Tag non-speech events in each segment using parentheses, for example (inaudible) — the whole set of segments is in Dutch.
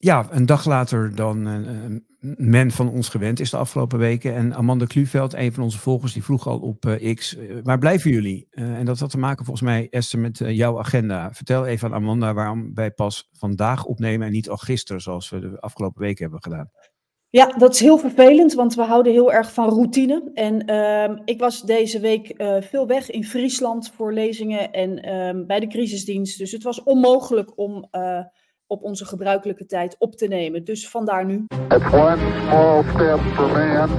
ja, een dag later dan uh, men van ons gewend is de afgelopen weken. En Amanda Kluveld, een van onze volgers, die vroeg al op X, waar blijven jullie? en dat had te maken volgens mij, Esther, met jouw agenda. Vertel even aan Amanda waarom wij pas vandaag opnemen en niet al gisteren, zoals we de afgelopen weken hebben gedaan. Ja, dat is heel vervelend, want we houden heel erg van routine. En ehm, ik was deze week veel weg in Friesland voor lezingen en ehm, bij de crisisdienst. Dus het was onmogelijk om op onze gebruikelijke tijd op te nemen. Dus vandaar nu. small step for man,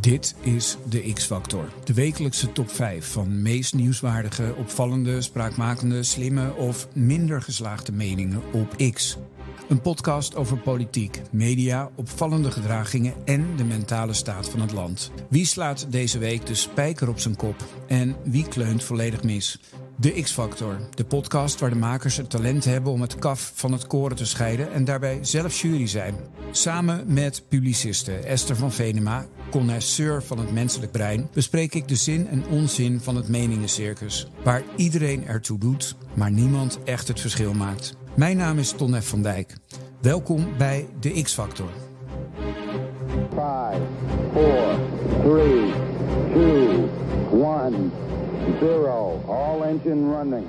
Dit is de X-Factor, de wekelijkse top 5 van meest nieuwswaardige, opvallende, spraakmakende, slimme of minder geslaagde meningen op X. Een podcast over politiek, media, opvallende gedragingen en de mentale staat van het land. Wie slaat deze week de spijker op zijn kop en wie kleunt volledig mis? De X-Factor, de podcast waar de makers het talent hebben om het kaf van het koren te scheiden en daarbij zelf jury zijn. Samen met publiciste Esther van Venema, connoisseur van het menselijk brein, bespreek ik de zin en onzin van het meningencircus, waar iedereen ertoe doet, maar niemand echt het verschil maakt. Mijn naam is Ton F. van Dijk. Welkom bij de X-Factor. 5, 4, 3, 2, 1, 0. All engine running.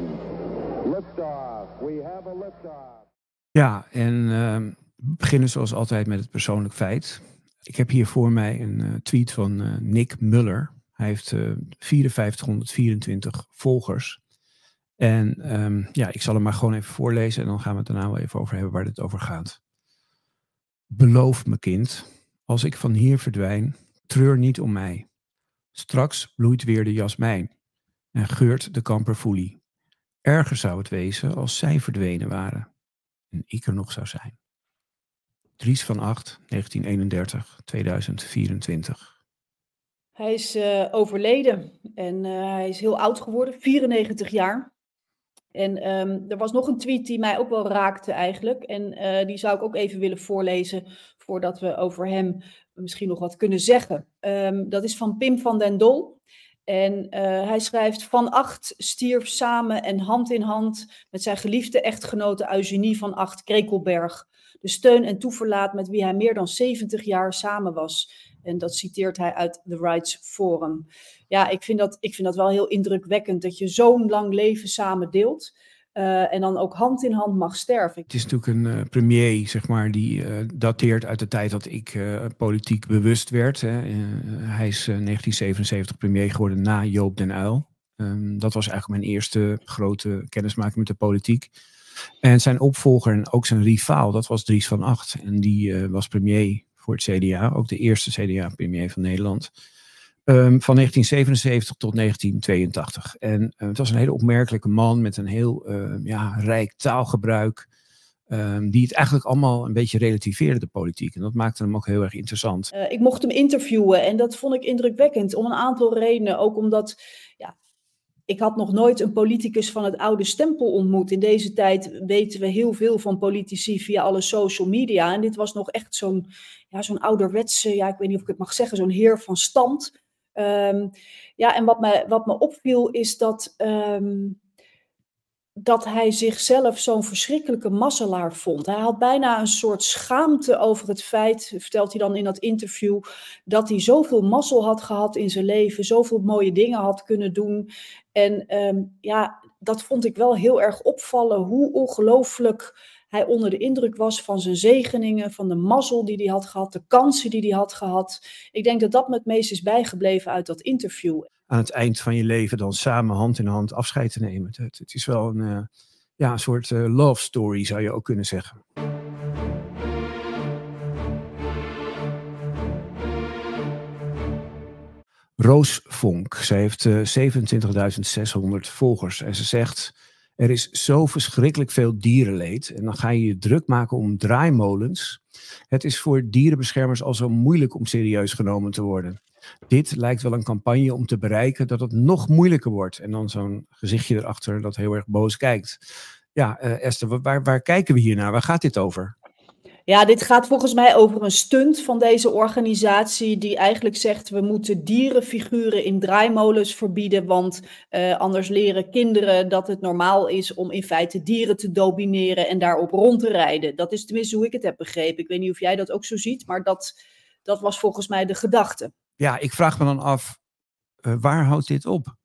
Liftoff. We have a liftoff. Ja, en uh, we beginnen zoals altijd met het persoonlijk feit. Ik heb hier voor mij een uh, tweet van uh, Nick Muller. Hij heeft uh, 5424 volgers. En um, ja, ik zal hem maar gewoon even voorlezen en dan gaan we het daarna wel even over hebben waar dit over gaat. Beloof me, kind, als ik van hier verdwijn, treur niet om mij. Straks bloeit weer de jasmijn en geurt de kamperfoelie. Erger zou het wezen als zij verdwenen waren en ik er nog zou zijn. Dries van 8, 1931, 2024. Hij is uh, overleden en uh, hij is heel oud geworden, 94 jaar. En um, er was nog een tweet die mij ook wel raakte eigenlijk. En uh, die zou ik ook even willen voorlezen voordat we over hem misschien nog wat kunnen zeggen. Um, dat is van Pim van den Dol. En uh, hij schrijft: Van Acht stierf samen en hand in hand met zijn geliefde echtgenote Eugenie van Acht Krekelberg. De steun en toeverlaat met wie hij meer dan 70 jaar samen was. En dat citeert hij uit The Rights Forum. Ja, ik vind dat, ik vind dat wel heel indrukwekkend dat je zo'n lang leven samen deelt. Uh, en dan ook hand in hand mag sterven. Het is natuurlijk een uh, premier, zeg maar, die uh, dateert uit de tijd dat ik politiek bewust werd. Hè. hij is 1977 premier geworden na Joop den Uyl. Um, dat was eigenlijk mijn eerste grote kennismaking met de politiek. En zijn opvolger en ook zijn rivaal, dat was Dries van Acht. En die was premier voor het CDA, ook de eerste CDA-premier van Nederland. Um, van 1977 tot 1982. En uh, het was een hele opmerkelijke man met een heel uh, ja, rijk taalgebruik. Um, die het eigenlijk allemaal een beetje relativeerde, de politiek. En dat maakte hem ook heel erg interessant. Uh, ik mocht hem interviewen en dat vond ik indrukwekkend. Om een aantal redenen. Ook omdat ja, ik had nog nooit een politicus van het oude stempel ontmoet. In deze tijd weten we heel veel van politici via alle social media. En dit was nog echt zo'n ja, zo'n ouderwetse, ja, ik weet niet of ik het mag zeggen, zo'n heer van stand. Um, ja, en wat me, wat me opviel is dat, um, dat hij zichzelf zo'n verschrikkelijke masselaar vond. Hij had bijna een soort schaamte over het feit, vertelt hij dan in dat interview, dat hij zoveel mazzel had gehad in zijn leven, zoveel mooie dingen had kunnen doen. En um, ja, dat vond ik wel heel erg opvallen, hoe ongelooflijk hij onder de indruk was van zijn zegeningen, van de mazzel die hij had gehad, de kansen die hij had gehad. Ik denk dat dat me het meest is bijgebleven uit dat interview. Aan het eind van je leven dan samen hand in hand afscheid te nemen. Het, het is wel een, uh, ja, een soort uh, love story zou je ook kunnen zeggen. Roos Vonk, zij heeft uh, eh, 27.600 volgers en ze zegt er is zo verschrikkelijk veel dierenleed. En dan ga je je druk maken om draaimolens. Het is voor dierenbeschermers al zo moeilijk om serieus genomen te worden. Dit lijkt wel een campagne om te bereiken dat het nog moeilijker wordt. En dan zo'n gezichtje erachter dat heel erg boos kijkt. Ja, uh, Esther, waar, waar kijken we hier naar? Waar gaat dit over? Ja, dit gaat volgens mij over een stunt van deze organisatie die eigenlijk zegt we moeten dierenfiguren in draaimolens verbieden, want uh, anders leren kinderen dat het normaal is om in feite dieren te domineren en daarop rond te rijden. Dat is tenminste hoe ik het heb begrepen. Ik weet niet of jij dat ook zo ziet, maar dat, dat was volgens mij de gedachte. Ja, ik vraag me dan af, uh, waar houdt dit op?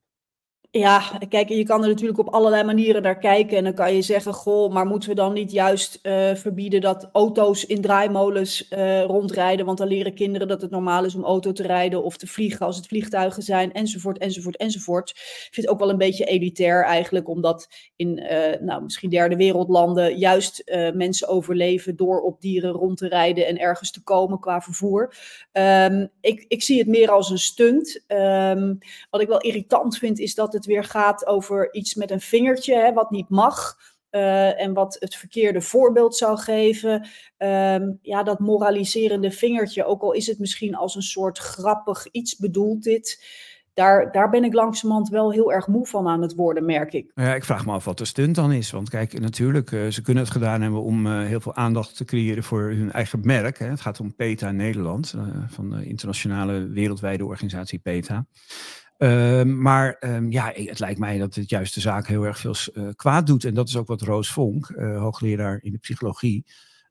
Ja, kijk, je kan er natuurlijk op allerlei manieren naar kijken. En dan kan je zeggen, goh, maar moeten we dan niet juist uh, verbieden dat auto's in draaimolens uh, rondrijden? Want dan leren kinderen dat het normaal is om auto te rijden of te vliegen als het vliegtuigen zijn, enzovoort, enzovoort, enzovoort. Ik vind het ook wel een beetje elitair eigenlijk, omdat in, uh, nou, misschien derde wereldlanden juist mensen overleven door op dieren rond te rijden en ergens te komen qua vervoer. Um, ik, ik zie het meer als een stunt. Um, wat ik wel irritant vind, is dat het weer gaat over iets met een vingertje, hè, wat niet mag. Uh, en wat het verkeerde voorbeeld zou geven. Um, ja, dat moraliserende vingertje, ook al is het misschien als een soort grappig iets bedoeld dit. Daar, daar ben ik langzamerhand wel heel erg moe van aan het worden, merk ik. Ja, ik vraag me af wat de stunt dan is. Want kijk, natuurlijk, uh, ze kunnen het gedaan hebben om uh, heel veel aandacht te creëren voor hun eigen merk. Hè. Het gaat om PETA Nederland, van de internationale wereldwijde organisatie PETA. Uh, maar um, ja, het lijkt mij dat het juist de zaak heel erg veel uh, kwaad doet. En dat is ook wat Roos Vonk, uh, hoogleraar in de psychologie,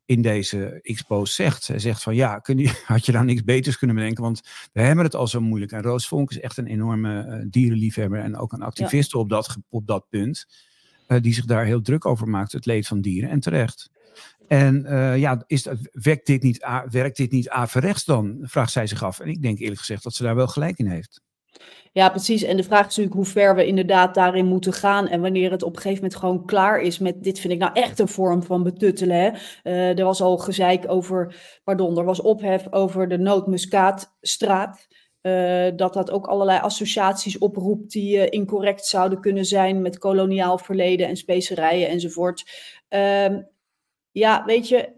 in deze expo zegt. Zij zegt van ja, kun je, (laughs) had je daar niks beters kunnen bedenken, want we hebben het al zo moeilijk. En Roos Vonk is echt een enorme uh, dierenliefhebber en ook een activist ja. op, dat, op dat punt. die zich daar heel druk over maakt, het leed van dieren. En terecht. En ja, is werkt, dit niet, werkt dit niet averechts dan? Vraagt zij zich af. En ik denk eerlijk gezegd dat ze daar wel gelijk in heeft. Ja, precies. En de vraag is natuurlijk hoe ver we inderdaad daarin moeten gaan. En wanneer het op een gegeven moment gewoon klaar is met dit vind ik nou echt een vorm van betuttelen. Hè? Uh, er was al gezeik over, pardon, er was ophef over de Nootmuskaatstraat. Uh, dat dat ook allerlei associaties oproept die uh, incorrect zouden kunnen zijn met koloniaal verleden en specerijen enzovoort. Uh, ja, weet je,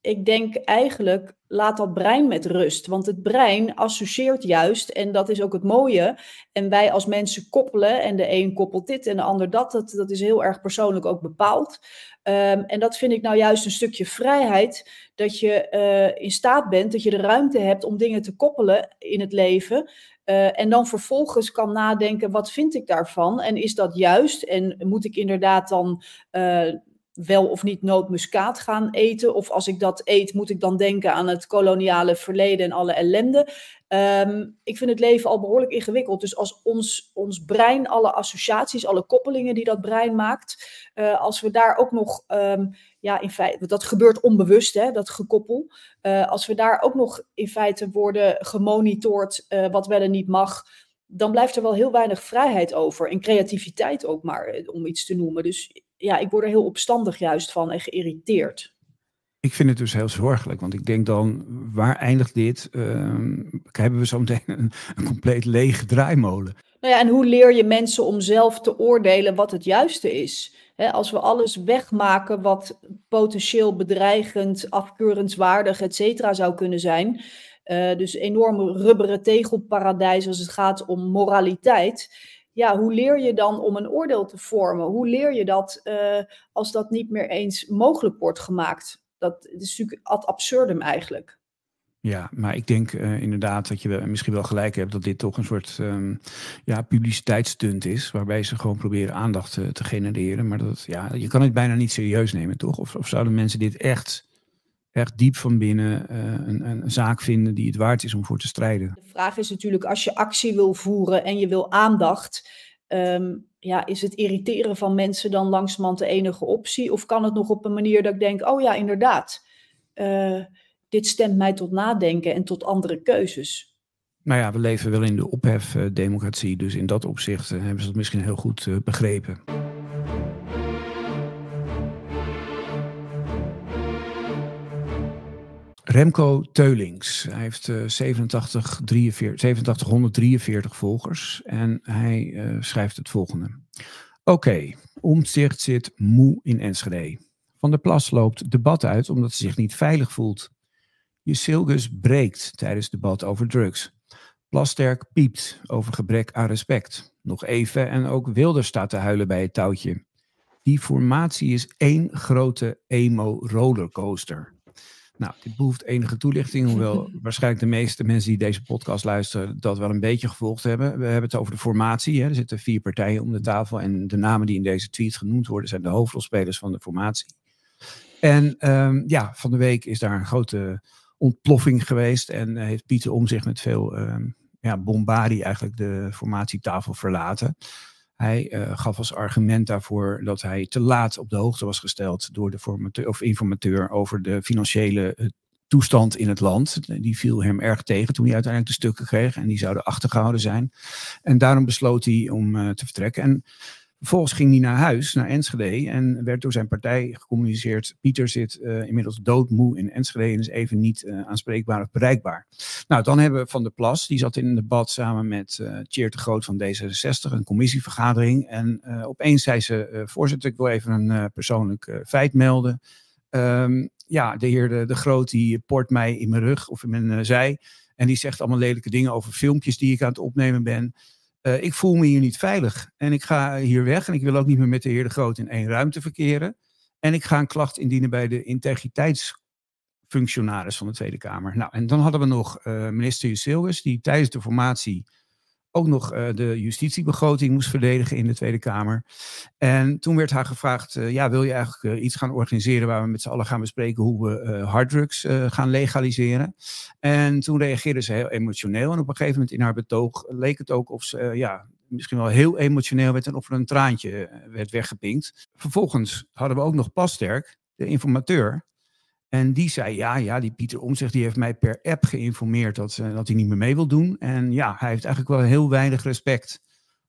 ik denk eigenlijk, laat dat brein met rust. Want het brein associeert juist, en dat is ook het mooie. En wij als mensen koppelen, en de een koppelt dit en de ander dat. Dat, dat is heel erg persoonlijk ook bepaald. Um, en dat vind ik nou juist een stukje vrijheid. Dat je uh, in staat bent, dat je de ruimte hebt om dingen te koppelen in het leven. Uh, en dan vervolgens kan nadenken, wat vind ik daarvan? En is dat juist? En moet ik inderdaad dan uh, wel of niet nootmuskaat gaan eten. Of als ik dat eet, moet ik dan denken aan het koloniale verleden en alle ellende. Um, ik vind het leven al behoorlijk ingewikkeld. Dus als ons, ons brein, alle associaties, alle koppelingen die dat brein maakt, uh, als we daar ook nog, um, ja, in feite, dat gebeurt onbewust, hè, dat gekoppel. Uh, als we daar ook nog in feite worden gemonitord, uh, wat wel en niet mag, dan blijft er wel heel weinig vrijheid over. En creativiteit ook maar, om iets te noemen. Dus ja, ik word er heel opstandig juist van en geïrriteerd. Ik vind het dus heel zorgelijk, want ik denk dan, waar eindigt dit? Uh, hebben we zo meteen een, een compleet lege draaimolen. Nou ja, en hoe leer je mensen om zelf te oordelen wat het juiste is? He, als we alles wegmaken wat potentieel bedreigend, afkeurenswaardig, et cetera zou kunnen zijn. Uh, dus enorme rubberen tegelparadijs als het gaat om moraliteit ja, hoe leer je dan om een oordeel te vormen? Hoe leer je dat uh, als dat niet meer eens mogelijk wordt gemaakt? Dat is natuurlijk ad absurdum eigenlijk. Ja, maar ik denk uh, inderdaad dat je misschien wel gelijk hebt dat dit toch een soort um, ja, publiciteitsstunt is. Waarbij ze gewoon proberen aandacht uh, te genereren. Maar dat, ja, je kan het bijna niet serieus nemen, toch? Of, of zouden mensen dit echt echt diep van binnen uh, een, een, zaak vinden die het waard is om voor te strijden. De vraag is natuurlijk, als je actie wil voeren en je wil aandacht, um, ja, is het irriteren van mensen dan langzamerhand de enige optie? Of kan het nog op een manier dat ik denk, oh ja, inderdaad, uh, dit stemt mij tot nadenken en tot andere keuzes? Nou ja, we leven wel in de ophefdemocratie, dus in dat opzicht hebben ze het misschien heel goed begrepen. Remco Teulings. Hij heeft uh, 87, 43, 8743 volgers en hij uh, schrijft het volgende. Oké, okay, Omtzigt zit moe in Enschede. Van der Plas loopt debat uit omdat ze zich niet veilig voelt. Silgus breekt tijdens debat over drugs. Plasterk piept over gebrek aan respect. Nog even en ook Wilder staat te huilen bij het touwtje. Die formatie is één grote emo-rollercoaster. Nou, dit behoeft enige toelichting, hoewel (laughs) waarschijnlijk de meeste mensen die deze podcast luisteren dat wel een beetje gevolgd hebben. We hebben het over de formatie. Hè. Er zitten vier partijen om de tafel en de namen die in deze tweet genoemd worden zijn de hoofdrolspelers van de formatie. En um, ja, van de week is daar een grote ontploffing geweest en heeft Pieter om zich met veel um, ja, bombardie eigenlijk de formatietafel verlaten. Hij uh, gaf als argument daarvoor dat hij te laat op de hoogte was gesteld door de formateur, of informateur over de financiële uh, toestand in het land. Die viel hem erg tegen toen hij uiteindelijk de stukken kreeg en die zouden achtergehouden zijn. En daarom besloot hij om uh, te vertrekken. En Vervolgens ging hij naar huis, naar Enschede, en werd door zijn partij gecommuniceerd: Pieter zit uh, inmiddels doodmoe in Enschede en is even niet uh, aanspreekbaar of bereikbaar. Nou, dan hebben we Van der Plas, die zat in een debat samen met uh, de Groot van D66, een commissievergadering. En opeens zei ze: Voorzitter, ik wil even een persoonlijk feit melden. Um, ja, de heer de, de Groot die port mij in mijn rug of in mijn zij. En die zegt allemaal lelijke dingen over filmpjes die ik aan het opnemen ben. Uh, ik voel me hier niet veilig en ik ga hier weg en ik wil ook niet meer met de heer De Groot in één ruimte verkeren. En ik ga een klacht indienen bij de integriteitsfunctionaris van de Tweede Kamer. Nou, en dan hadden we nog uh, minister Jusilgus, die tijdens de formatie ook nog uh, de justitiebegroting moest verdedigen in de Tweede Kamer. En toen werd haar gevraagd, uh, ja, wil je eigenlijk uh, iets gaan organiseren waar we met z'n allen gaan bespreken hoe we harddrugs gaan legaliseren? En toen reageerde ze heel emotioneel en op een gegeven moment in haar betoog leek het ook of ze, ja, misschien wel heel emotioneel werd en of er een traantje werd weggepinkt. Vervolgens hadden we ook nog Pasterk, de informateur, en die zei, ja, ja, die Pieter Omtzigt die heeft mij per app geïnformeerd dat, uh, dat hij niet meer mee wil doen. En ja, hij heeft eigenlijk wel heel weinig respect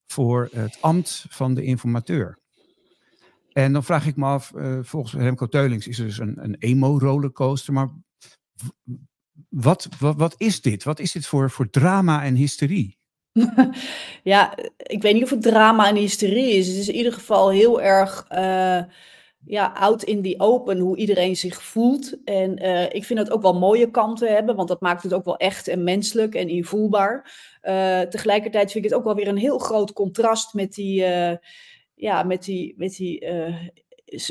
voor het ambt van de informateur. En dan vraag ik me af, uh, volgens Remco Teulings is er dus een, een emo-rollercoaster, maar wat, wat, wat is dit? Wat is dit voor, voor drama en hysterie? (laughs) ja, ik weet niet of het drama en hysterie is. Het is in ieder geval heel erg... Uh ja, out in the open, hoe iedereen zich voelt. En uh, ik vind dat ook wel mooie kanten hebben, want dat maakt het ook wel echt en menselijk en invoelbaar. Uh, tegelijkertijd vind ik het ook wel weer een heel groot contrast met die, uh, ja, met die, met die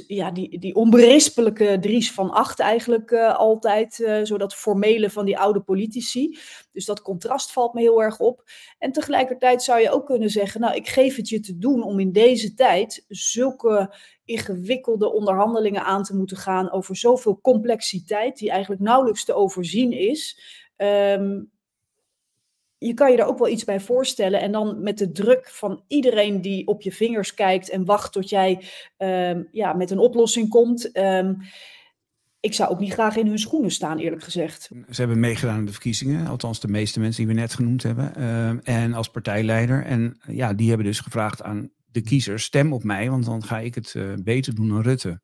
ja, die, die onberispelijke Dries van Acht eigenlijk uh, altijd, uh, zo dat formele van die oude politici. Dus dat contrast valt me heel erg op. En tegelijkertijd zou je ook kunnen zeggen, nou ik geef het je te doen om in deze tijd zulke ingewikkelde onderhandelingen aan te moeten gaan over zoveel complexiteit die eigenlijk nauwelijks te overzien is. Um, je kan je er ook wel iets bij voorstellen. En dan met de druk van iedereen die op je vingers kijkt en wacht tot jij um, ja, met een oplossing komt. Um, ik zou ook niet graag in hun schoenen staan, eerlijk gezegd. Ze hebben meegedaan aan de verkiezingen, althans de meeste mensen die we net genoemd hebben. Uh, en als partijleider. En ja, die hebben dus gevraagd aan de kiezers: stem op mij, want dan ga ik het uh, beter doen dan Rutte.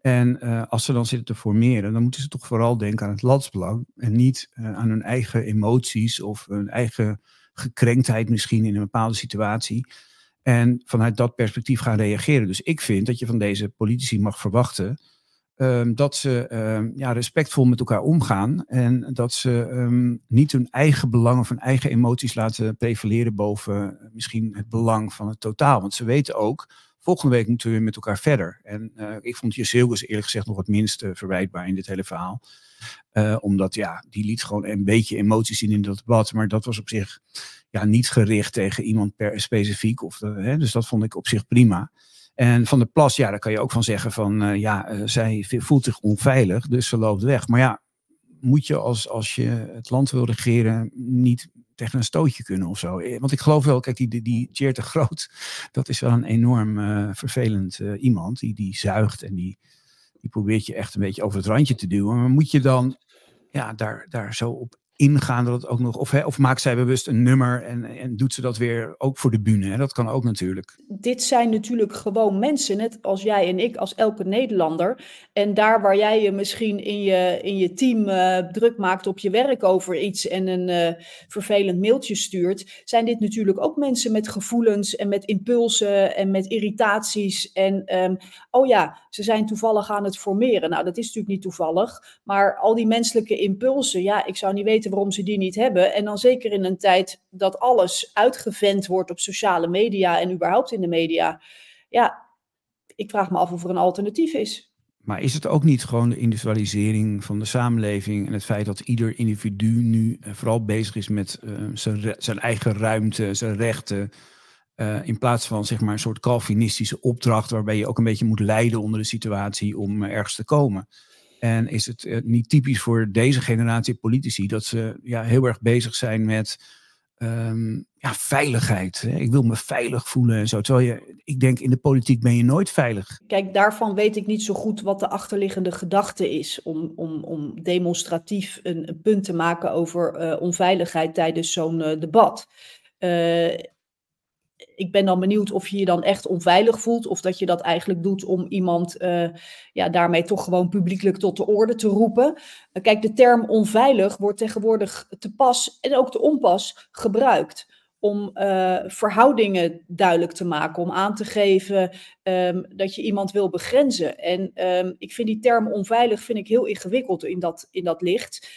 En uh, als ze dan zitten te formeren, dan moeten ze toch vooral denken aan het landsbelang en niet uh, aan hun eigen emoties of hun eigen gekrenktheid misschien in een bepaalde situatie. En vanuit dat perspectief gaan reageren. Dus ik vind dat je van deze politici mag verwachten um, dat ze um, ja, respectvol met elkaar omgaan. En dat ze um, niet hun eigen belang of hun eigen emoties laten prevaleren boven misschien het belang van het totaal. Want ze weten ook Volgende week moeten we met elkaar verder. En uh, ik vond Silgus eerlijk gezegd nog het minst uh, verwijtbaar in dit hele verhaal. Uh, omdat ja, die liet gewoon een beetje emoties zien in dat debat. Maar dat was op zich ja, niet gericht tegen iemand per specifiek. Of, hè, dus dat vond ik op zich prima. En van de plas, ja, daar kan je ook van zeggen van ja, zij voelt zich onveilig, dus ze loopt weg. Maar ja, moet je als, als je het land wil regeren niet tegen een stootje kunnen of zo. Eh, want ik geloof wel, kijk, die, die, die de Groot, (laughs) dat is wel een enorm uh, vervelend uh, iemand. Die, die zuigt en die, die probeert je echt een beetje over het randje te duwen. Maar moet je dan ja, daar, daar zo op ingaan dat ook nog. Of, hè, of maakt zij bewust een nummer en, en doet ze dat weer ook voor de bühne? Hè? Dat kan ook natuurlijk. Dit zijn natuurlijk gewoon mensen, net als jij en ik, als elke Nederlander. En daar waar jij je misschien in je, in je team uh, druk maakt op je werk over iets en een uh, vervelend mailtje stuurt, zijn dit natuurlijk ook mensen met gevoelens en met impulsen en met irritaties. En um, oh ja, ze zijn toevallig aan het formeren. Nou, dat is natuurlijk niet toevallig, maar al die menselijke impulsen, ja, ik zou niet weten waarom ze die niet hebben. En dan zeker in een tijd dat alles uitgevent wordt op sociale media en überhaupt in de media. Ja, ik vraag me af of er een alternatief is. maar is het ook niet gewoon de industrialisering van de samenleving en het feit dat ieder individu nu eh, vooral bezig is met uh, zijn, zijn, eigen ruimte, zijn rechten, uh, in plaats van zeg maar een soort Calvinistische opdracht waarbij je ook een beetje moet lijden onder de situatie om ergens te komen. En is het niet typisch voor deze generatie politici dat ze ja, heel erg bezig zijn met um, ja, veiligheid. Hè? Ik wil me veilig voelen en zo. Terwijl je, ik denk, in de politiek ben je nooit veilig. Kijk, daarvan weet ik niet zo goed wat de achterliggende gedachte is. Om, om, om demonstratief een, punt te maken over uh, onveiligheid tijdens zo'n uh, debat. Ik ben dan benieuwd of je je dan echt onveilig voelt. Of dat je dat eigenlijk doet om iemand uh, ja, daarmee toch gewoon publiekelijk tot de orde te roepen. Uh, kijk, de term onveilig wordt tegenwoordig te pas en ook te onpas gebruikt. Om uh, verhoudingen duidelijk te maken, om aan te geven um, dat je iemand wil begrenzen. En um, ik vind die term onveilig vind ik heel ingewikkeld in dat, in dat licht,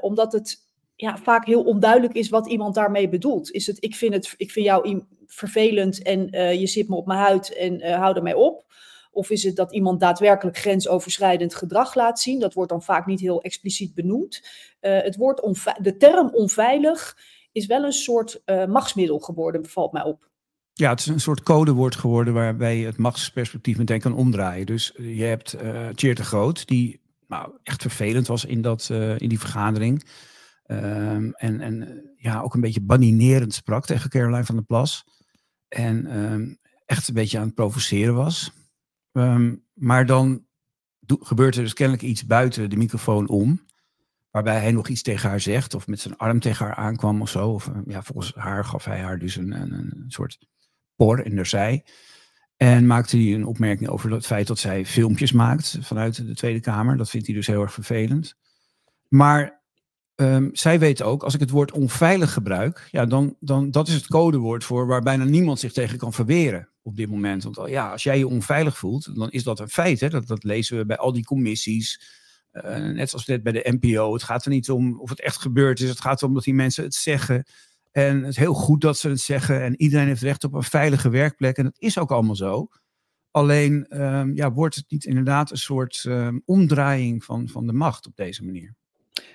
omdat het ja, vaak heel onduidelijk is wat iemand daarmee bedoelt. Is het, ik vind, het, ik vind jou vervelend en uh, je zit me op mijn huid en uh, hou ermee op? Of is het dat iemand daadwerkelijk grensoverschrijdend gedrag laat zien? Dat wordt dan vaak niet heel expliciet benoemd. Uh, het woord de term onveilig is wel een soort machtsmiddel geworden, valt mij op. Ja, het is een soort codewoord geworden waarbij je het machtsperspectief meteen kan omdraaien. Dus je hebt uh, de Groot, die nou, echt vervelend was in, dat, in die vergadering. Um, en, en ja, ook een beetje baninerend sprak tegen Caroline van der Plas. En um, echt een beetje aan het provoceren was. Um, maar dan gebeurt er dus kennelijk iets buiten de microfoon om. Waarbij hij nog iets tegen haar zegt. Of met zijn arm tegen haar aankwam of zo. Of ja, volgens haar gaf hij haar dus een, een, een soort por in de zij. En maakte hij een opmerking over het feit dat zij filmpjes maakt vanuit de Tweede Kamer. Dat vindt hij dus heel erg vervelend. Maar Um, zij weten ook, als ik het woord onveilig gebruik, ja, dan, dan dat is het codewoord voor waar bijna niemand zich tegen kan verweren op dit moment. Want ja, als jij je onveilig voelt, dan is dat een feit. Hè? Dat, dat lezen we bij al die commissies. Uh, net zoals net bij de NPO. Het gaat er niet om of het echt gebeurd is. Het gaat erom dat die mensen het zeggen. En het is heel goed dat ze het zeggen. En iedereen heeft recht op een veilige werkplek. En dat is ook allemaal zo. Alleen um, ja, wordt het niet inderdaad een soort um, omdraaiing van, van de macht op deze manier?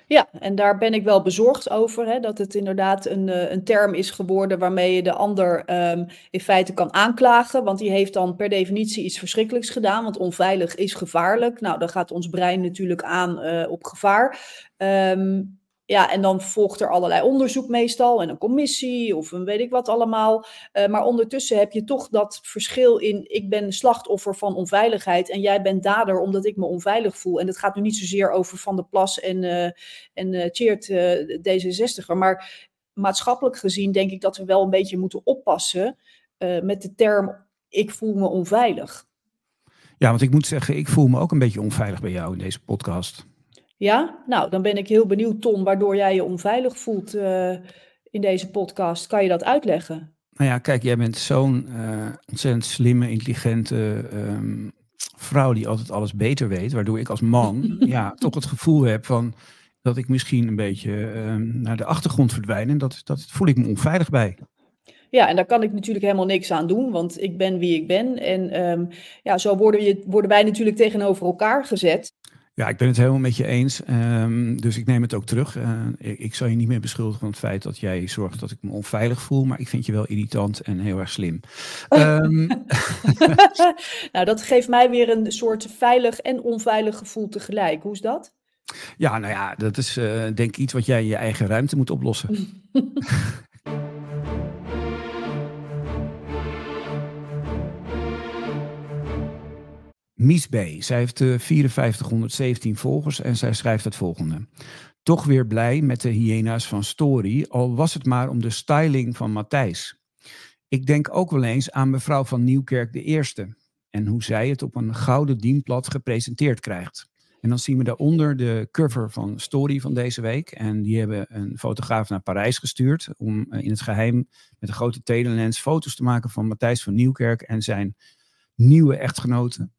Ja, en daar ben ik wel bezorgd over, hè, dat het inderdaad een, uh, een term is geworden waarmee je de ander um, in feite kan aanklagen. Want die heeft dan per definitie iets verschrikkelijks gedaan, want onveilig is gevaarlijk. Nou, dan gaat ons brein natuurlijk aan uh, op gevaar. Um, ja, en dan volgt er allerlei onderzoek meestal en een commissie of een weet ik wat allemaal. Uh, maar ondertussen heb je toch dat verschil in ik ben slachtoffer van onveiligheid en jij bent dader omdat ik me onveilig voel. En het gaat nu niet zozeer over Van der Plas en, uh, en Cheert, D66er. Maar maatschappelijk gezien denk ik dat we wel een beetje moeten oppassen met de term ik voel me onveilig. Ja, want ik moet zeggen, ik voel me ook een beetje onveilig bij jou in deze podcast. Ja, nou, dan ben ik heel benieuwd, Ton, waardoor jij je onveilig voelt uh, in deze podcast. Kan je dat uitleggen? Nou ja, kijk, jij bent zo'n uh, ontzettend slimme, intelligente um, vrouw die altijd alles beter weet. Waardoor ik als man (laughs) ja, toch het gevoel heb van dat ik misschien een beetje um, naar de achtergrond verdwijn. En dat, dat voel ik me onveilig bij. Ja, en daar kan ik natuurlijk helemaal niks aan doen, want ik ben wie ik ben. En um, ja, zo worden, je, worden wij natuurlijk tegenover elkaar gezet. Ja, ik ben het helemaal met je eens. Um, dus ik neem het ook terug. Uh, ik, ik, zal je niet meer beschuldigen van het feit dat jij zorgt dat ik me onveilig voel. Maar ik vind je wel irritant en heel erg slim. Um... (laughs) (laughs) nou, dat geeft mij weer een soort veilig en onveilig gevoel tegelijk. Hoe is dat? Ja, nou ja, dat is uh, denk ik iets wat jij in je eigen ruimte moet oplossen. (laughs) Mies B. Zij heeft uh, 5417 volgers en zij schrijft het volgende. Toch weer blij met de hyena's van Story, al was het maar om de styling van Matthijs. Ik denk ook wel eens aan mevrouw van Nieuwkerk de Eerste en hoe zij het op een gouden dienblad gepresenteerd krijgt. En dan zien we daaronder de cover van Story van deze week. En die hebben een fotograaf naar Parijs gestuurd om uh, in het geheim met een grote telelens foto's te maken van Matthijs van Nieuwkerk en zijn nieuwe echtgenote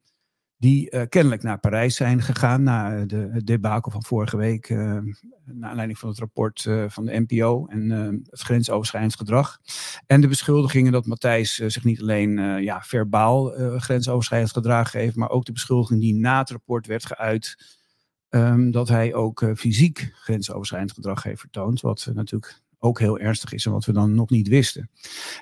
die uh, kennelijk naar Parijs zijn gegaan na de, het debakel van vorige week, uh, naar aanleiding van het rapport van de NPO en het grensoverschrijdend gedrag. En de beschuldigingen dat Matthijs zich niet alleen ja, verbaal grensoverschrijdend gedrag heeft, maar ook de beschuldiging die na het rapport werd geuit, um, dat hij ook fysiek grensoverschrijdend gedrag heeft vertoond, wat natuurlijk ook heel ernstig is en wat we dan nog niet wisten.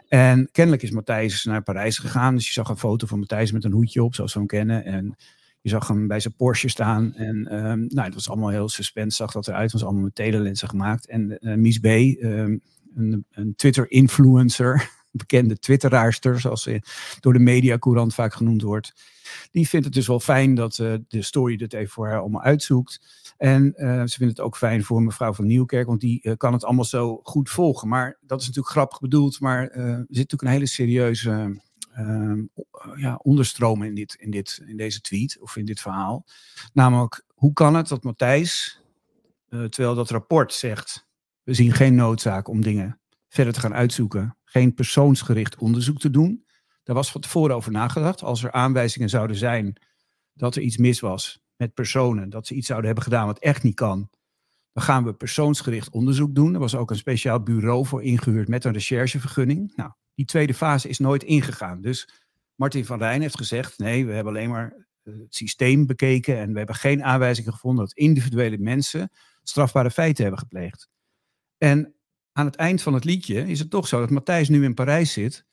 En kennelijk is Matthijs naar Parijs gegaan. Dus je zag een foto van Matthijs met een hoedje op, zoals we hem kennen. En je zag hem bij zijn Porsche staan. En um, nou, het was allemaal heel suspense, zag dat eruit. Het was allemaal met telelensen gemaakt. En uh, Mies B., um, een, een Twitter-influencer, (laughs) bekende Twitteraarster, zoals ze door de mediacourant vaak genoemd wordt. Die vindt het dus wel fijn dat uh, de story dit even voor haar allemaal uitzoekt. En uh, ze vindt het ook fijn voor mevrouw van Nieuwkerk, want die uh, kan het allemaal zo goed volgen. Maar dat is natuurlijk grappig bedoeld, maar er zit natuurlijk een hele serieuze ehm, ja, onderstroom in, dit, in, dit, in deze tweet of in dit verhaal. Namelijk, hoe kan het dat Matthijs, terwijl dat rapport zegt, we zien geen noodzaak om dingen verder te gaan uitzoeken, geen persoonsgericht onderzoek te doen. Daar was van tevoren over nagedacht. Als er aanwijzingen zouden zijn dat er iets mis was, met personen, dat ze iets zouden hebben gedaan wat echt niet kan, dan gaan we persoonsgericht onderzoek doen. Er was ook een speciaal bureau voor ingehuurd met een recherchevergunning. Nou, die tweede fase is nooit ingegaan. Dus Martin van Rijn heeft gezegd: nee, we hebben alleen maar eh, het systeem bekeken en we hebben geen aanwijzingen gevonden dat individuele mensen strafbare feiten hebben gepleegd. En aan het eind van het liedje is het toch zo dat Matthijs nu in Parijs zit,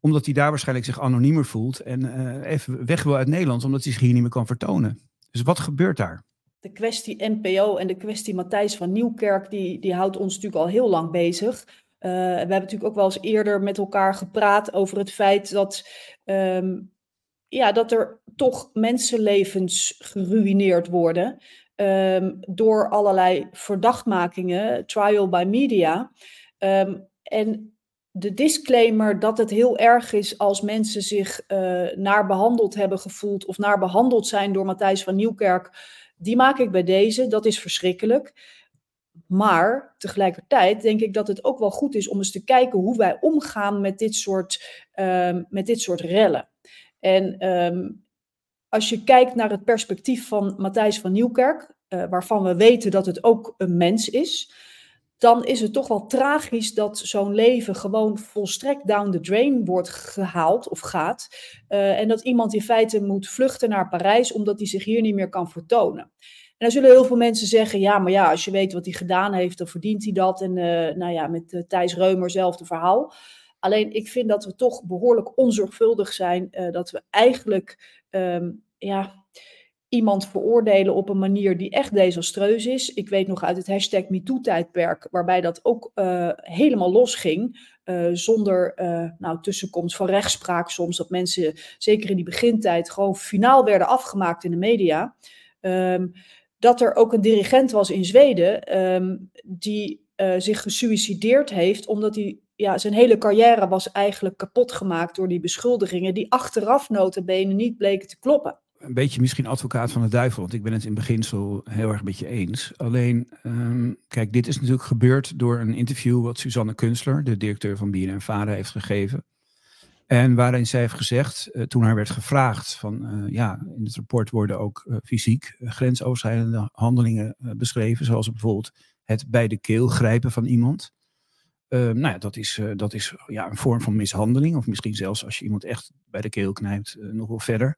omdat hij daar waarschijnlijk zich anoniemer voelt en uh, even weg wil uit Nederland, omdat hij zich hier niet meer kan vertonen. Dus wat gebeurt daar? De kwestie NPO en de kwestie Matthijs van Nieuwkerk, die, die houdt ons natuurlijk al heel lang bezig. Uh, we hebben natuurlijk ook wel eens eerder met elkaar gepraat over het feit dat, um, ja, dat er toch mensenlevens geruineerd worden um, door allerlei verdachtmakingen, trial by media. Um, en de disclaimer dat het heel erg is als mensen zich uh, naar behandeld hebben gevoeld of naar behandeld zijn door Matthijs van Nieuwkerk, die maak ik bij deze. Dat is verschrikkelijk. Maar tegelijkertijd denk ik dat het ook wel goed is om eens te kijken hoe wij omgaan met dit soort, uh, met dit soort rellen. En als je kijkt naar het perspectief van Matthijs van Nieuwkerk, uh, waarvan we weten dat het ook een mens is, dan is het toch wel tragisch dat zo'n leven gewoon volstrekt down the drain wordt gehaald of gaat. Uh, en dat iemand in feite moet vluchten naar Parijs omdat hij zich hier niet meer kan vertonen. En dan zullen heel veel mensen zeggen, ja, maar ja, als je weet wat hij gedaan heeft, dan verdient hij dat. En uh, nou ja, met Thijs Reumer zelfde verhaal. Alleen ik vind dat we toch behoorlijk onzorgvuldig zijn, dat we eigenlijk, um, ja, iemand veroordelen op een manier die echt desastreus is. Ik weet nog uit het hashtag MeToo-tijdperk, waarbij dat ook uh, helemaal losging. Uh, zonder nou, tussenkomst van rechtspraak soms. Dat mensen, zeker in die begintijd, gewoon finaal werden afgemaakt in de media. Um, dat er ook een dirigent was in Zweden um, die zich gesuicideerd heeft omdat hij ja, zijn hele carrière was eigenlijk kapot gemaakt door die beschuldigingen die achteraf notabene niet bleken te kloppen een beetje misschien advocaat van de duivel, want ik ben het in beginsel heel erg met je eens. Alleen, um, kijk, dit is natuurlijk gebeurd door een interview wat Suzanne Kunstler, de directeur van BNN Vara, heeft gegeven. En waarin zij heeft gezegd, uh, toen haar werd gevraagd van, uh, ja, in het rapport worden ook uh, fysiek grensoverschrijdende handelingen beschreven, zoals bijvoorbeeld het bij de keel grijpen van iemand. Nou ja, dat is, dat is ja, een vorm van mishandeling, of misschien zelfs als je iemand echt bij de keel knijpt, nog wel verder.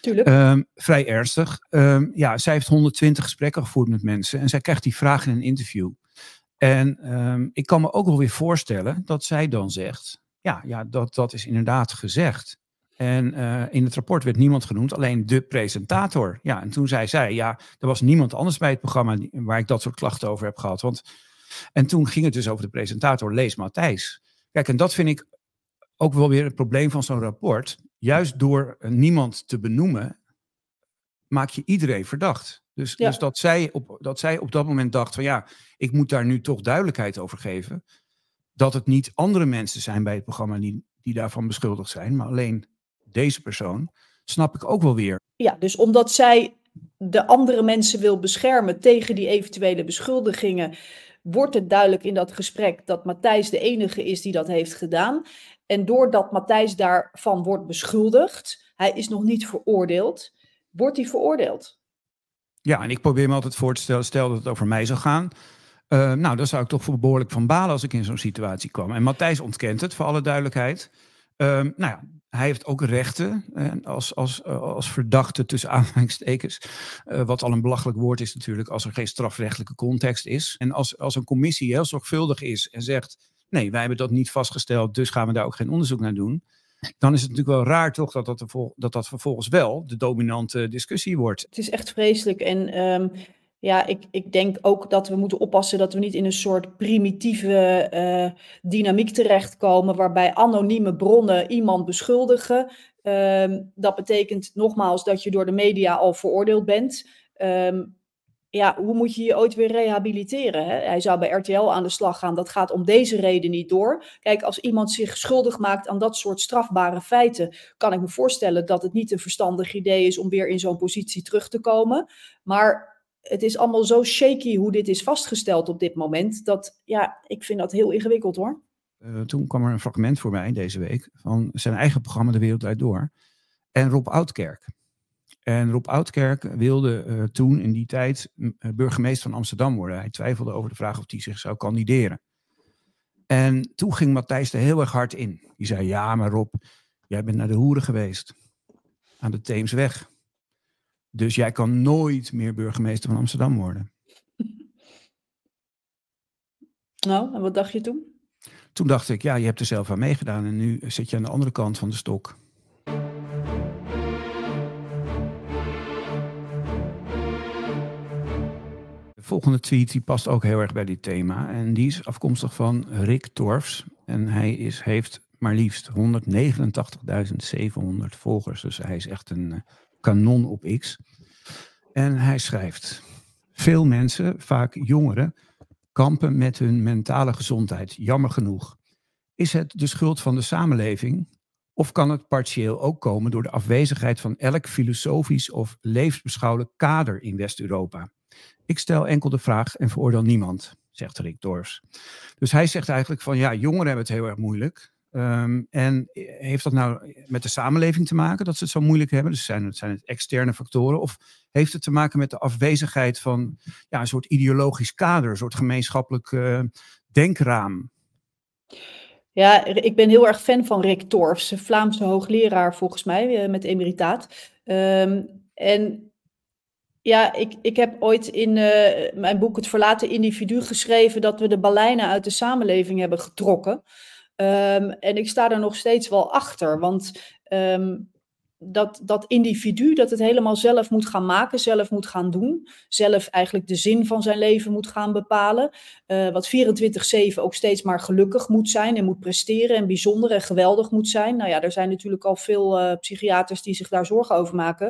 Tuurlijk. Um, vrij ernstig. Um, ja, zij heeft 120 gesprekken gevoerd met mensen en zij krijgt die vraag in een interview. En um, ik kan me ook wel weer voorstellen dat zij dan zegt, ja, ja dat, dat is inderdaad gezegd. En uh, in het rapport werd niemand genoemd, alleen de presentator. Ja, en toen zei zij, ja, er was niemand anders bij het programma waar ik dat soort klachten over heb gehad. Want, en toen ging het dus over de presentator Lees Matthijs. Kijk, en dat vind ik ook wel weer het probleem van zo'n rapport juist door niemand te benoemen, maak je iedereen verdacht. Dus, ja. dus dat, zij op, dat zij op dat moment dacht van ja, ik moet daar nu toch duidelijkheid over geven. Dat het niet andere mensen zijn bij het programma die, die daarvan beschuldigd zijn, maar alleen deze persoon, snap ik ook wel weer. Ja, dus omdat zij de andere mensen wil beschermen tegen die eventuele beschuldigingen, wordt het duidelijk in dat gesprek dat Matthijs de enige is die dat heeft gedaan. En doordat Matthijs daarvan wordt beschuldigd, hij is nog niet veroordeeld, wordt hij veroordeeld. Ja, en ik probeer me altijd voor te stellen, stel dat het over mij zou gaan. Uh, nou, dan zou ik toch behoorlijk van balen als ik in zo'n situatie kwam. En Matthijs ontkent het, voor alle duidelijkheid. Uh, nou ja, hij heeft ook rechten als, als, eh, als verdachte tussen aanhalingstekens. Uh, wat al een belachelijk woord is natuurlijk als er geen strafrechtelijke context is. En als, als een commissie heel zorgvuldig is en zegt... nee, wij hebben dat niet vastgesteld, dus gaan we daar ook geen onderzoek naar doen dan is het natuurlijk wel raar toch dat dat, dat, dat vervolgens wel de dominante discussie wordt. Het is echt vreselijk en um, ja, ik, ik denk ook dat we moeten oppassen dat we niet in een soort primitieve uh, dynamiek terechtkomen waarbij anonieme bronnen iemand beschuldigen. Um, dat betekent nogmaals dat je door de media al veroordeeld bent. Um, ja, hoe moet je je ooit weer rehabiliteren? Hè? Hij zou bij RTL aan de slag gaan. Dat gaat om deze reden niet door. Kijk, als iemand zich schuldig maakt aan dat soort strafbare feiten, kan ik me voorstellen dat het niet een verstandig idee is om weer in zo'n positie terug te komen. Maar het is allemaal zo shaky hoe dit is vastgesteld op dit moment. Dat ja, ik vind dat heel ingewikkeld hoor. Uh, toen kwam er een fragment voor mij deze week van zijn eigen programma De Wereld Uit Door. En Rob Oudkerk. En Rob Oudkerk wilde uh, toen in die tijd uh, burgemeester van Amsterdam worden. Hij twijfelde over de vraag of hij zich zou kandideren. En toen ging Matthijs er heel erg hard in. Die zei, ja maar Rob, jij bent naar de hoeren geweest. Aan de Theemsweg. Dus jij kan nooit meer burgemeester van Amsterdam worden. (laughs) Nou, en wat dacht je toen? Toen dacht ik, ja, je hebt er zelf aan meegedaan en nu zit je aan de andere kant van de stok. volgende tweet die past ook heel erg bij dit thema. En die is afkomstig van Rick Torfs. En hij is, heeft maar liefst 189.700 volgers. Dus hij is echt een eh, kanon op X. En hij schrijft: Veel mensen, vaak jongeren, kampen met hun mentale gezondheid. Jammer genoeg. Is het de schuld van de samenleving? Of kan het partieel ook komen door de afwezigheid van elk filosofisch of levensbeschouwelijk kader in West-Europa? Ik stel enkel de vraag en veroordeel niemand, zegt Rick Dorfs. Dus hij zegt eigenlijk van ja, jongeren hebben het heel erg moeilijk. Um, en heeft dat nou met de samenleving te maken dat ze het zo moeilijk hebben? Dus zijn zijn het externe factoren? Of heeft het te maken met de afwezigheid van ja, een soort ideologisch kader, een soort gemeenschappelijk uh, denkraam? Ja, ik ben heel erg fan van Rick Torfs, Vlaamse hoogleraar volgens mij, uh, met emeritaat. Um, en ja, ik, ik heb ooit in mijn boek Het Verlaten Individu geschreven dat we de baleinen uit de samenleving hebben getrokken. Um, en ik sta er nog steeds wel achter, want um, dat, dat individu dat het helemaal zelf moet gaan maken, zelf moet gaan doen, zelf eigenlijk de zin van zijn leven moet gaan bepalen, uh, wat 24-7 ook steeds maar gelukkig moet zijn en moet presteren en bijzonder en geweldig moet zijn. Nou ja, er zijn natuurlijk al veel uh, psychiaters die zich daar zorgen over maken.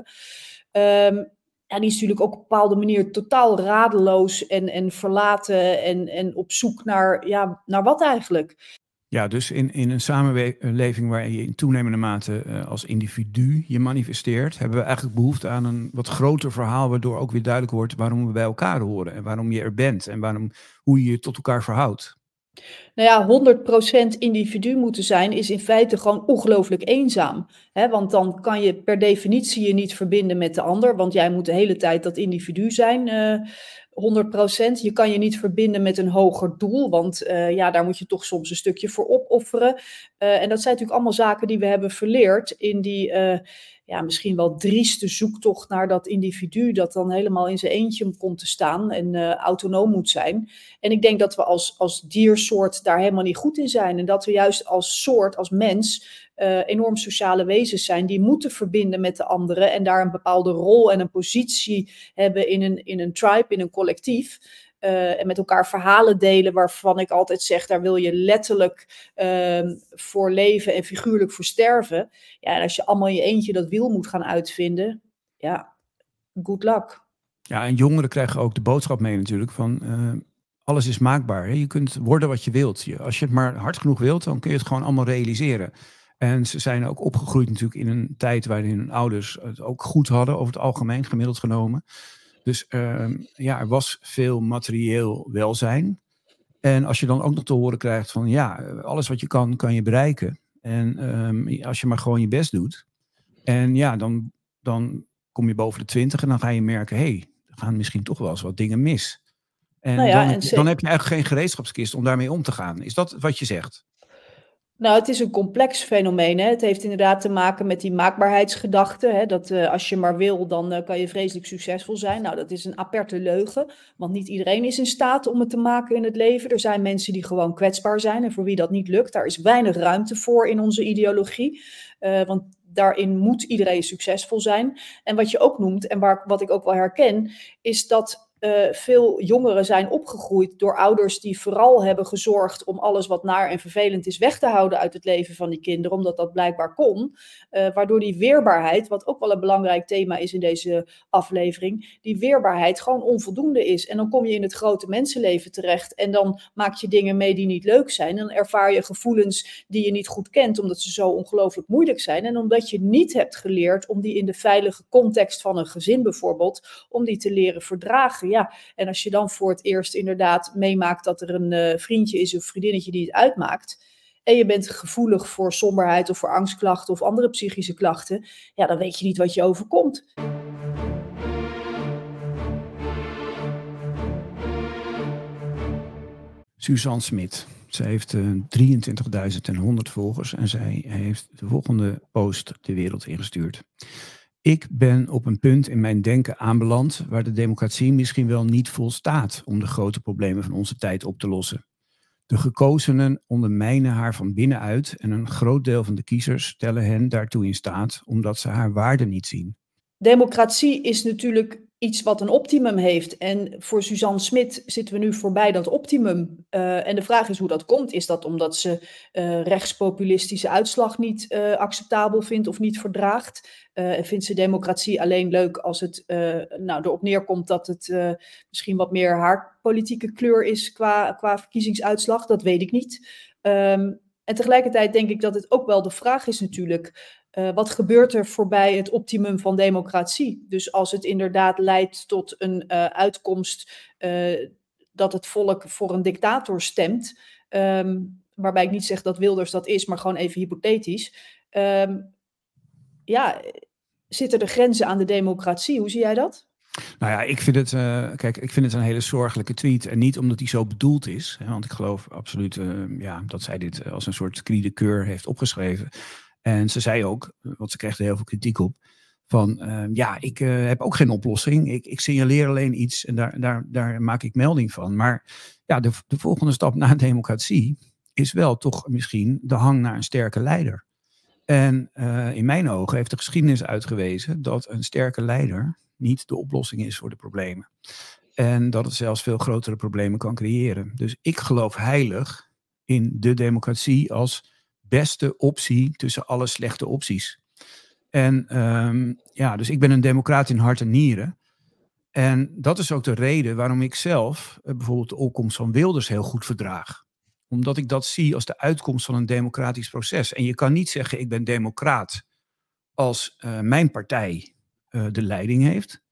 Um, ja, die is natuurlijk ook op een bepaalde manier totaal radeloos en, en verlaten en, en op zoek naar, ja, naar wat eigenlijk. Ja, dus in, in een samenleving waar je in toenemende mate uh, als individu je manifesteert, hebben we eigenlijk behoefte aan een wat groter verhaal, waardoor ook weer duidelijk wordt waarom we bij elkaar horen en waarom je er bent en waarom, hoe je je tot elkaar verhoudt. Nou ja, 100% individu moeten zijn is in feite gewoon ongelooflijk eenzaam. Hè? Want dan kan je per definitie je niet verbinden met de ander, want jij moet de hele tijd dat individu zijn. Uh, eh, 100%. Je kan je niet verbinden met een hoger doel, want uh, ja, daar moet je toch soms een stukje voor opofferen. Uh, en dat zijn natuurlijk allemaal zaken die we hebben verleerd in die ja, misschien wel drieste zoektocht naar dat individu dat dan helemaal in zijn eentje komt te staan en autonoom moet zijn. En ik denk dat we als, als diersoort daar helemaal niet goed in zijn. En dat we juist als soort, als mens, uh, enorm sociale wezens zijn die moeten verbinden met de anderen en daar een bepaalde rol en een positie hebben in een, in een tribe, in een collectief. Uh, en met elkaar verhalen delen waarvan ik altijd zeg, daar wil je letterlijk uh, voor leven en figuurlijk voor sterven. Ja, en als je allemaal in je eentje dat wiel moet gaan uitvinden, ja, good luck. Ja, en jongeren krijgen ook de boodschap mee natuurlijk van uh, alles is maakbaar. Hè? Je kunt worden wat je wilt. Je, als je het maar hard genoeg wilt, dan kun je het gewoon allemaal realiseren. En ze zijn ook opgegroeid natuurlijk in een tijd waarin hun ouders het ook goed hadden, over het algemeen gemiddeld genomen. Dus uh, ja, er was veel materieel welzijn. En als je dan ook nog te horen krijgt van ja, alles wat je kan, kan je bereiken. En um, als je maar gewoon je best doet. En ja, dan, dan kom je boven de twintig en dan ga je merken, hé, hey, er gaan misschien toch wel eens wat dingen mis. En, nou dan, dan heb je eigenlijk geen gereedschapskist om daarmee om te gaan. Is dat wat je zegt? Nou, het is een complex fenomeen. Hè. Het heeft inderdaad te maken met die maakbaarheidsgedachte. Hè. Dat uh, als je maar wil, dan uh, kan je vreselijk succesvol zijn. Nou, dat is een aperte leugen. Want niet iedereen is in staat om het te maken in het leven. Er zijn mensen die gewoon kwetsbaar zijn en voor wie dat niet lukt. Daar is weinig ruimte voor in onze ideologie. Uh, want daarin moet iedereen succesvol zijn. En wat je ook noemt, en waar, wat ik ook wel herken, is dat uh, veel jongeren zijn opgegroeid door ouders die vooral hebben gezorgd om alles wat naar en vervelend is weg te houden uit het leven van die kinderen, omdat dat blijkbaar kon. Uh, waardoor die weerbaarheid, wat ook wel een belangrijk thema is in deze aflevering, die weerbaarheid gewoon onvoldoende is. En dan kom je in het grote mensenleven terecht en dan maak je dingen mee die niet leuk zijn. Dan ervaar je gevoelens die je niet goed kent, omdat ze zo ongelooflijk moeilijk zijn. En omdat je niet hebt geleerd om die in de veilige context van een gezin bijvoorbeeld, om die te leren verdragen ja, en als je dan voor het eerst inderdaad meemaakt dat er een uh, vriendje is of vriendinnetje die het uitmaakt. En je bent gevoelig voor somberheid of voor angstklachten of andere psychische klachten. Ja, dan weet je niet wat je overkomt. Suzanne Smit. Zij heeft uh, eh, 23.100 volgers en zij heeft de volgende post de wereld ingestuurd. Ik ben op een punt in mijn denken aanbeland waar de democratie misschien wel niet volstaat om de grote problemen van onze tijd op te lossen. De gekozenen ondermijnen haar van binnenuit en een groot deel van de kiezers stellen hen daartoe in staat omdat ze haar waarde niet zien. Democratie is natuurlijk iets wat een optimum heeft. En voor Suzanne Smit zitten we nu voorbij dat optimum. Uh, en de vraag is hoe dat komt. Is dat omdat ze uh, rechtspopulistische uitslag niet uh, acceptabel vindt of niet verdraagt? en vindt ze democratie alleen leuk als het nou, erop neerkomt dat het misschien wat meer haar politieke kleur is qua, qua verkiezingsuitslag? Dat weet ik niet. Um, en tegelijkertijd denk ik dat het ook wel de vraag is natuurlijk. Uh, wat gebeurt er voorbij het optimum van democratie? Dus als het inderdaad leidt tot een uh, uitkomst uh, dat het volk voor een dictator stemt, um, waarbij ik niet zeg dat Wilders dat is, maar gewoon even hypothetisch. Um, ja, zitten er grenzen aan de democratie? Hoe zie jij dat? Nou ja, ik vind het, kijk, ik vind het een hele zorgelijke tweet. En niet omdat hij zo bedoeld is. Hè, want ik geloof absoluut ja, dat zij dit als een soort keur heeft opgeschreven. En ze zei ook, want ze kreeg er heel veel kritiek op, van uh, ja, ik heb ook geen oplossing. Ik, ik signaleer alleen iets en daar, daar, daar maak ik melding van. Maar ja, de, de volgende stap na (laughs) democratie is wel toch misschien de hang naar een sterke leider. En in mijn ogen heeft de geschiedenis uitgewezen dat een sterke leider niet de oplossing is voor de problemen. En dat het zelfs veel grotere problemen kan creëren. Dus ik geloof heilig in de democratie als beste optie tussen alle slechte opties. En um, ja, dus ik ben een democraat in hart en nieren. En dat is ook de reden waarom ik zelf uh, bijvoorbeeld de opkomst van Wilders heel goed verdraag. Omdat ik dat zie als de uitkomst van een democratisch proces. En je kan niet zeggen ik ben democraat als uh, mijn partij uh, de leiding heeft.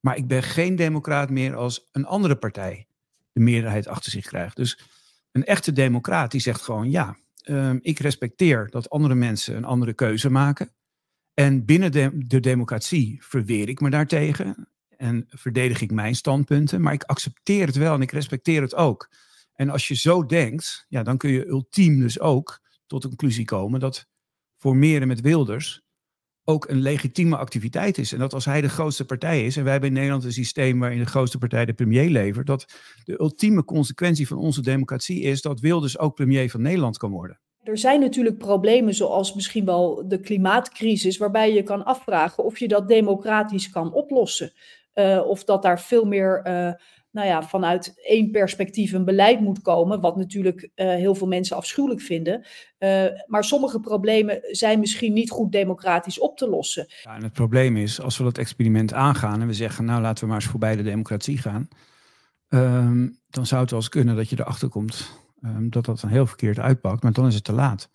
Maar ik ben geen democraat meer als een andere partij de meerderheid achter zich krijgt. Dus een echte democraat die zegt gewoon ja, uh, ik respecteer dat andere mensen een andere keuze maken. En binnen de, de democratie verweer ik me daartegen en verdedig ik mijn standpunten, maar ik accepteer het wel en ik respecteer het ook. En als je zo denkt, ja, dan kun je ultiem dus ook tot de conclusie komen dat formeren met Wilders ook een legitieme activiteit is. En dat als hij de grootste partij is, en wij hebben in Nederland een systeem waarin de grootste partij de premier levert, dat de ultieme consequentie van onze democratie is dat Wilders ook premier van Nederland kan worden. Er zijn natuurlijk problemen zoals misschien wel de klimaatcrisis, waarbij je kan afvragen of je dat democratisch kan oplossen. Uh, of dat daar veel meer uh, nou ja, vanuit één perspectief een beleid moet komen, wat natuurlijk uh, heel veel mensen afschuwelijk vinden. Uh, maar sommige problemen zijn misschien niet goed democratisch op te lossen. Ja, en het probleem is, als we dat experiment aangaan en we zeggen, nou laten we maar eens voorbij de democratie gaan, um, dan zou het wel eens kunnen dat je erachter komt um, dat dat dan heel verkeerd uitpakt, maar dan is het te laat.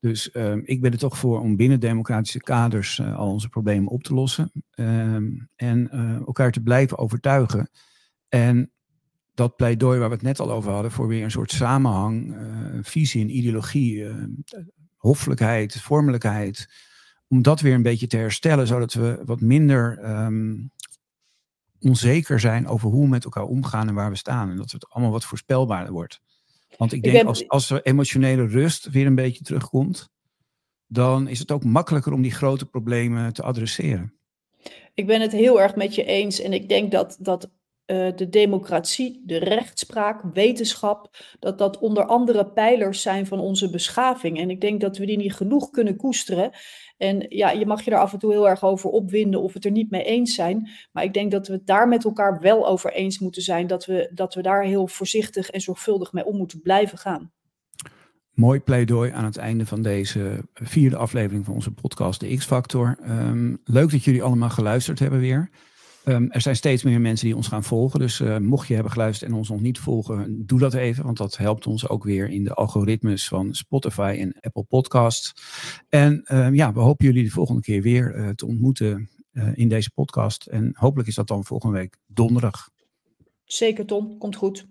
Dus um, ik ben er toch voor om binnen democratische kaders uh, al onze problemen op te lossen en elkaar te blijven overtuigen en dat pleidooi waar we het net al over hadden, voor weer een soort samenhang, uh, visie en ideologie, uh, hoffelijkheid, vormelijkheid, om dat weer een beetje te herstellen, zodat we wat minder ehm, onzeker zijn over hoe we met elkaar omgaan en waar we staan. En dat het allemaal wat voorspelbaarder wordt. Want ik denk als, als er emotionele rust weer een beetje terugkomt, dan is het ook makkelijker om die grote problemen te adresseren. Ik ben het heel erg met je eens en ik denk dat, dat uh, de democratie, de rechtspraak, wetenschap, dat dat onder andere pijlers zijn van onze beschaving. En ik denk dat we die niet genoeg kunnen koesteren. En ja, je mag je er af en toe heel erg over opwinden of het er niet mee eens zijn. Maar ik denk dat we het daar met elkaar wel over eens moeten zijn. Dat we, dat we daar heel voorzichtig en zorgvuldig mee om moeten blijven gaan. Mooi pleidooi aan het einde van deze vierde aflevering van onze podcast, de X-Factor. Um, leuk dat jullie allemaal geluisterd hebben weer. Um, er zijn steeds meer mensen die ons gaan volgen. Dus uh, mocht je hebben geluisterd en ons nog niet volgen, doe dat even. Want dat helpt ons ook weer in de algoritmes van Spotify en Apple Podcasts. En um, ja, we hopen jullie de volgende keer weer uh, te ontmoeten uh, in deze podcast. En hopelijk is dat dan volgende week donderdag. Zeker, Tom. Komt goed.